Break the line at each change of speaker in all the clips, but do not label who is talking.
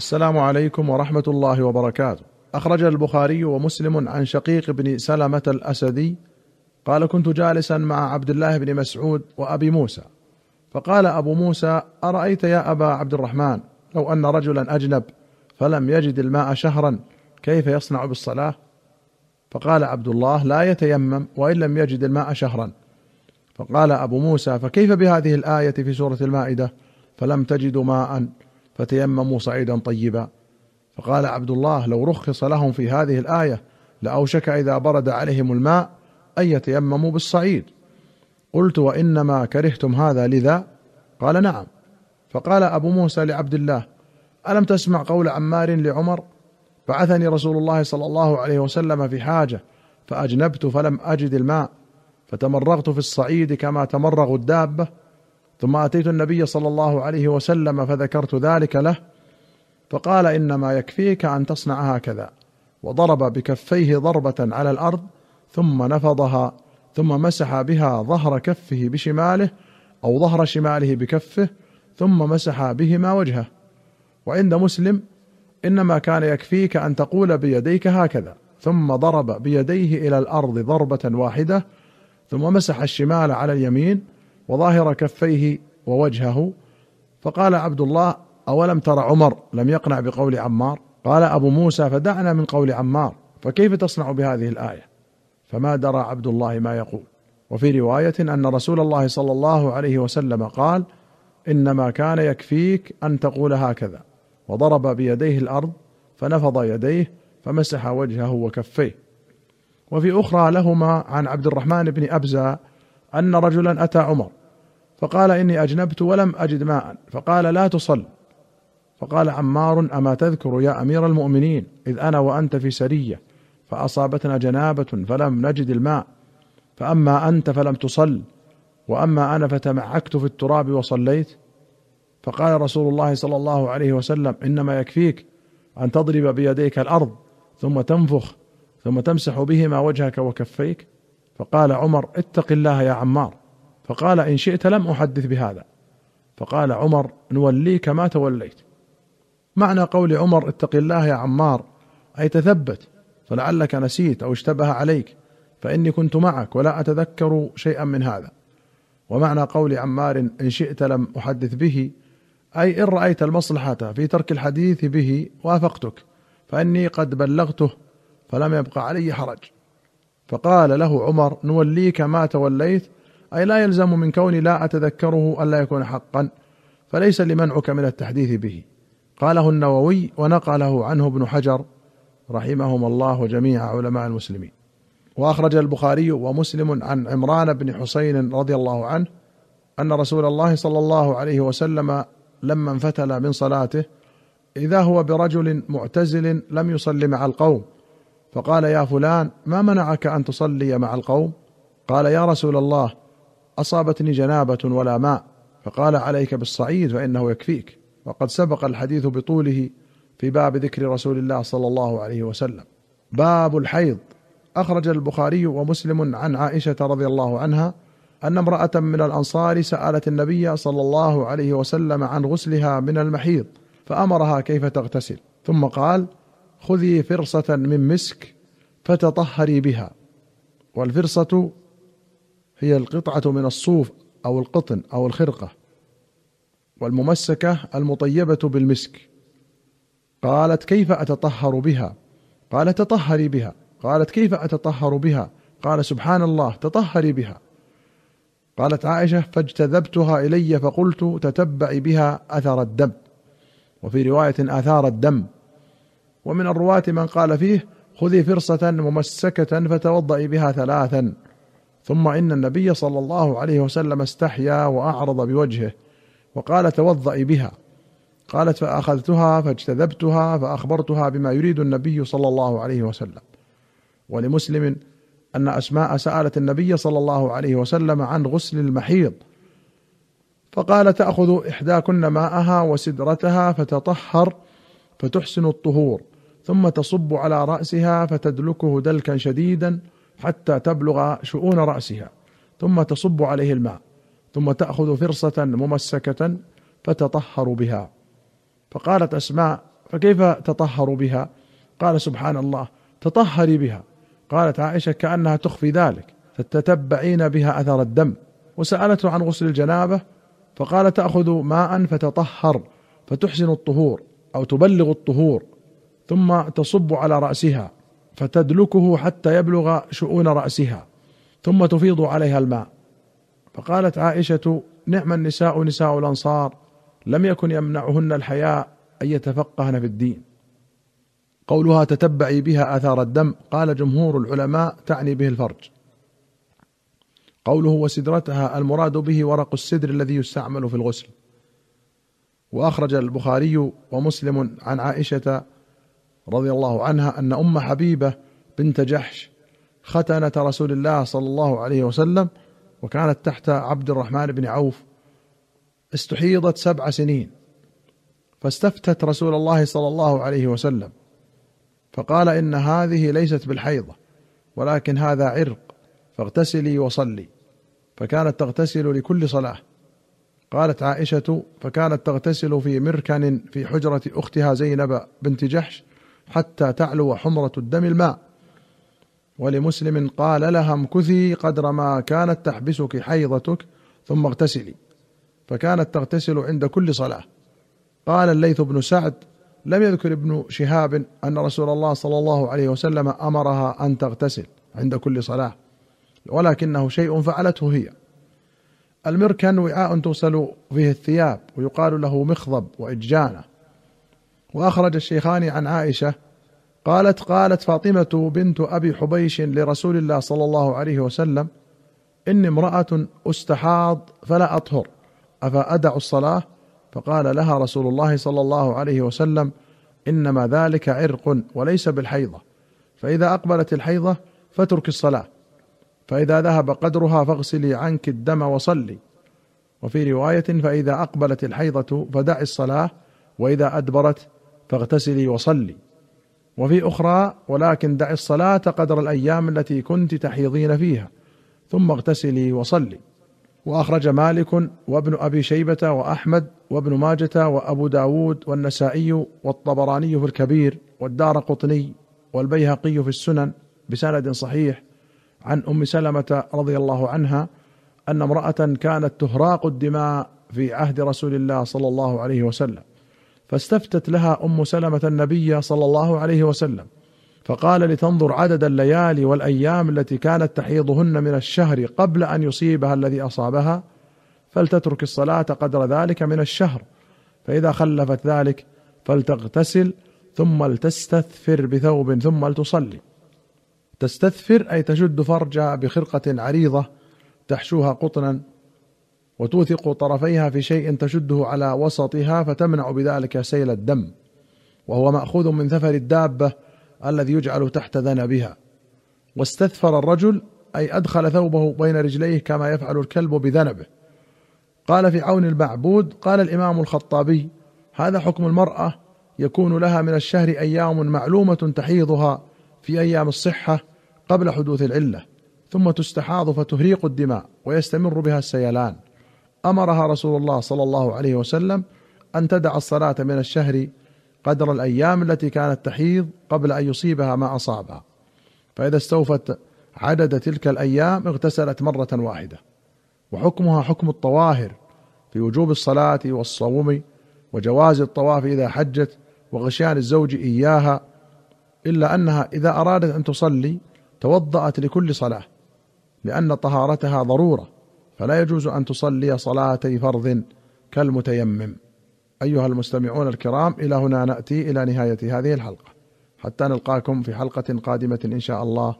السلام عليكم ورحمة الله وبركاته. أخرج البخاري ومسلم عن شقيق بن سلمة الأسدي قال كنت جالسا مع عبد الله بن مسعود وأبي موسى. فقال أبو موسى أرأيت يا أبا عبد الرحمن؟ لو أن رجلا أجنب فلم يجد الماء شهرا كيف يصنع بالصلاة؟ فقال عبد الله لا يتيمم وإن لم يجد الماء شهرا. فقال أبو موسى فكيف بهذه الآية في سورة المائدة؟ فلم تجدوا ماء. فتيمموا صعيدا طيبا. فقال عبد الله لو رخص لهم في هذه الآية لأوشك إذا برد عليهم الماء أن يتيمموا بالصعيد. قلت وإنما كرهتم هذا لذا؟ قال نعم. فقال أبو موسى لعبد الله ألم تسمع قول عمار لعمر؟ بعثني رسول الله صلى الله عليه وسلم في حاجة فأجنبت فلم أجد الماء فتمرغت في الصعيد كما تمرغ الدابة ثم آتيت النبي صلى الله عليه وسلم فذكرت ذلك له فقال إنما يكفيك أن تصنع هكذا. وضرب بكفيه ضربة على الأرض ثم نفضها ثم مسح بها ظهر كفه بشماله أو ظهر شماله بكفه ثم مسح بهما وجهه. وعند مسلم إنما كان يكفيك أن تقول بيديك هكذا. ثم ضرب بيديه إلى الأرض ضربة واحدة ثم مسح الشمال على اليمين وظاهر كفيه ووجهه فقال عبد الله أولم تر عمر لم يقنع بقول عمار؟ قال أبو موسى فدعنا من قول عمار فكيف تصنع بهذه الآية؟ فما درى عبد الله ما يقول. وفي رواية أن رسول الله صلى الله عليه وسلم قال إنما كان يكفيك أن تقول هكذا. وضرب بيديه الأرض فنفض يديه فمسح وجهه وكفيه. وفي أخرى لهما عن عبد الرحمن بن أبزة أن رجلا أتى عمر فقال إني أجنبت ولم أجد ماء. فقال لا تصل. فقال عمار أما تذكر يا أمير المؤمنين إذ أنا وأنت في سرية فأصابتنا جنابة فلم نجد الماء. فأما أنت فلم تصل. وأما أنا فتمعكت في التراب وصليت. فقال رسول الله صلى الله عليه وسلم إنما يكفيك أن تضرب بيديك الأرض ثم تنفخ ثم تمسح بهما وجهك وكفيك. فقال عمر اتق الله يا عمار. فقال إن شئت لم أحدث بهذا. فقال عمر نوليك ما توليت. معنى قول عمر اتق الله يا عمار أي تثبت فلعلك نسيت أو اشتبه عليك فإني كنت معك ولا أتذكر شيئا من هذا. ومعنى قول عمار إن شئت لم أحدث به أي إن رأيت المصلحة في ترك الحديث به وافقتك فإني قد بلغته فلم يبق علي حرج. فقال له عمر نوليك ما توليت أي لا يلزم من كوني لا أتذكره ألا يكون حقا فليس لمنعك من التحديث به. قاله النووي ونقله عنه ابن حجر رحمهما الله جميع علماء المسلمين. وأخرج البخاري ومسلم عن عمران بن حسين رضي الله عنه أن رسول الله صلى الله عليه وسلم لما انفتل من صلاته إذا هو برجل معتزل لم يصل مع القوم فقال يا فلان ما منعك أن تصلي مع القوم؟ قال يا رسول الله أصابتني جنابة ولا ماء فقال عليك بالصعيد فإنه يكفيك. وقد سبق الحديث بطوله في باب ذكر رسول الله صلى الله عليه وسلم. باب الحيض. أخرج البخاري ومسلم عن عائشة رضي الله عنها أن امرأة من الأنصار سألت النبي صلى الله عليه وسلم عن غسلها من المحيض فأمرها كيف تغتسل. ثم قال خذي فرصة من مسك فتطهري بها. والفرصة هي القطعة من الصوف أو القطن أو الخرقة والممسكة المطيبة بالمسك. قالت كيف أتطهر بها؟ قال تطهري بها. قالت كيف أتطهر بها؟ قال سبحان الله تطهري بها. قالت عائشة فاجتذبتها إلي فقلت تتبعي بها أثر الدم. وفي رواية آثار الدم. ومن الرواة من قال فيه خذي فرصة ممسكة فتوضئي بها ثلاثا. ثم إن النبي صلى الله عليه وسلم استحيا وأعرض بوجهه وقال توضئي بها. قالت فأخذتها فاجتذبتها فأخبرتها بما يريد النبي صلى الله عليه وسلم. ولمسلم أن أسماء سألت النبي صلى الله عليه وسلم عن غسل المحيض. فقال تأخذ إحداكن ماءها وسدرتها فتطهر فتحسن الطهور ثم تصب على رأسها فتدلكه دلكا شديدا حتى تبلغ شؤون رأسها ثم تصب عليه الماء ثم تأخذ فرصة ممسكة فتطهر بها. فقالت أسماء فكيف تطهر بها؟ قال سبحان الله تطهري بها. قالت عائشة كأنها تخفي ذلك فتتبعين بها أثر الدم. وسألته عن غسل الجنابة فقال تأخذ ماء فتطهر فتحسن الطهور أو تبلغ الطهور ثم تصب على رأسها. فتدلكه حتى يبلغ شؤون رأسها ثم تفيض عليها الماء. فقالت عائشة نعم النساء نساء الأنصار لم يكن يمنعهن الحياء أن يتفقهن في الدين. قولها تتبعي بها آثار الدم قال جمهور العلماء تعني به الفرج. قوله وسدرتها المراد به ورق السدر الذي يستعمل في الغسل. وأخرج البخاري ومسلم عن عائشة رضي الله عنها أن أم حبيبة بنت جحش ختنه رسول الله صلى الله عليه وسلم وكانت تحت عبد الرحمن بن عوف. استحيضت سبع سنين. فاستفتت رسول الله صلى الله عليه وسلم. فقال إن هذه ليست بالحيضة ولكن هذا عرق فاغتسلي وصلي. فكانت تغتسل لكل صلاة. قالت عائشة فكانت تغتسل في مركن في حجرة أختها زينب بنت جحش حتى تعلو حمرة الدم الماء. ولمسلم قال لها امكثي قدر ما كانت تحبسك حيضتك ثم اغتسلي. فكانت تغتسل عند كل صلاة. قال الليث بن سعد لم يذكر ابن شهاب أن رسول الله صلى الله عليه وسلم أمرها أن تغتسل عند كل صلاة ولكنه شيء فعلته هي. المركن وعاء تغسل فيه الثياب ويقال له مخضب واجانه وأخرج الشيخان عن عائشة قالت قالت فاطمة بنت أبي حبيش لرسول الله صلى الله عليه وسلم إني امرأة أستحاض فلا أطهر أفأدع الصلاة؟ فقال لها رسول الله صلى الله عليه وسلم إنما ذلك عرق وليس بالحيضة فإذا أقبلت الحيضة فاترك الصلاة فإذا ذهب قدرها فاغسلي عنك الدم وصلي. وفي رواية فإذا أقبلت الحيضة فدعي الصلاة وإذا أدبرت فاغتسلي وصلي. وفي أخرى ولكن دعي الصلاة قدر الأيام التي كنت تحيضين فيها. ثم اغتسلي وصلي. وأخرج مالك وابن أبي شيبة وأحمد وابن ماجة وأبو داود والنسائي والطبراني في الكبير والدار قطني والبيهقي في السنن بسند صحيح عن أم سلمة رضي الله عنها أن امرأة كانت تهراق الدماء في عهد رسول الله صلى الله عليه وسلم. فاستفتت لها أم سلمة النبي صلى الله عليه وسلم فقال لتنظر عدد الليالي والأيام التي كانت تحيضهن من الشهر قبل أن يصيبها الذي أصابها فلتترك الصلاة قدر ذلك من الشهر فإذا خلفت ذلك فلتغتسل ثم لتستثفر بثوب ثم لتصلي. تستثفر أي تشد فرجها بخرقة عريضة تحشوها قطنا وتوثق طرفيها في شيء تشده على وسطها فتمنع بذلك سيل الدم وهو مأخوذ من ثفر الدابة الذي يجعل تحت ذنبها. واستثفر الرجل أي أدخل ثوبه بين رجليه كما يفعل الكلب بذنبه. قال في عون المعبود قال الإمام الخطابي هذا حكم المرأة يكون لها من الشهر أيام معلومة تحيضها في أيام الصحة قبل حدوث العلة ثم تستحاض فتهريق الدماء ويستمر بها السيلان. أمرها رسول الله صلى الله عليه وسلم أن تدع الصلاة من الشهر قدر الأيام التي كانت تحيض قبل أن يصيبها ما أصابها. فإذا استوفت عدد تلك الأيام اغتسلت مرة واحدة. وحكمها حكم الطواهر في وجوب الصلاة والصوم وجواز الطواف إذا حجت وغشيان الزوج إياها إلا أنها إذا أرادت أن تصلي توضأت لكل صلاة لأن طهارتها ضرورة. فلا يجوز أن تصلي صلاتي فرض كالمتيمم. أيها المستمعون الكرام إلى هنا نأتي إلى نهاية هذه الحلقة. حتى نلقاكم في حلقة قادمة إن شاء الله.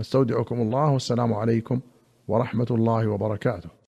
نستودعكم الله والسلام عليكم ورحمة الله وبركاته.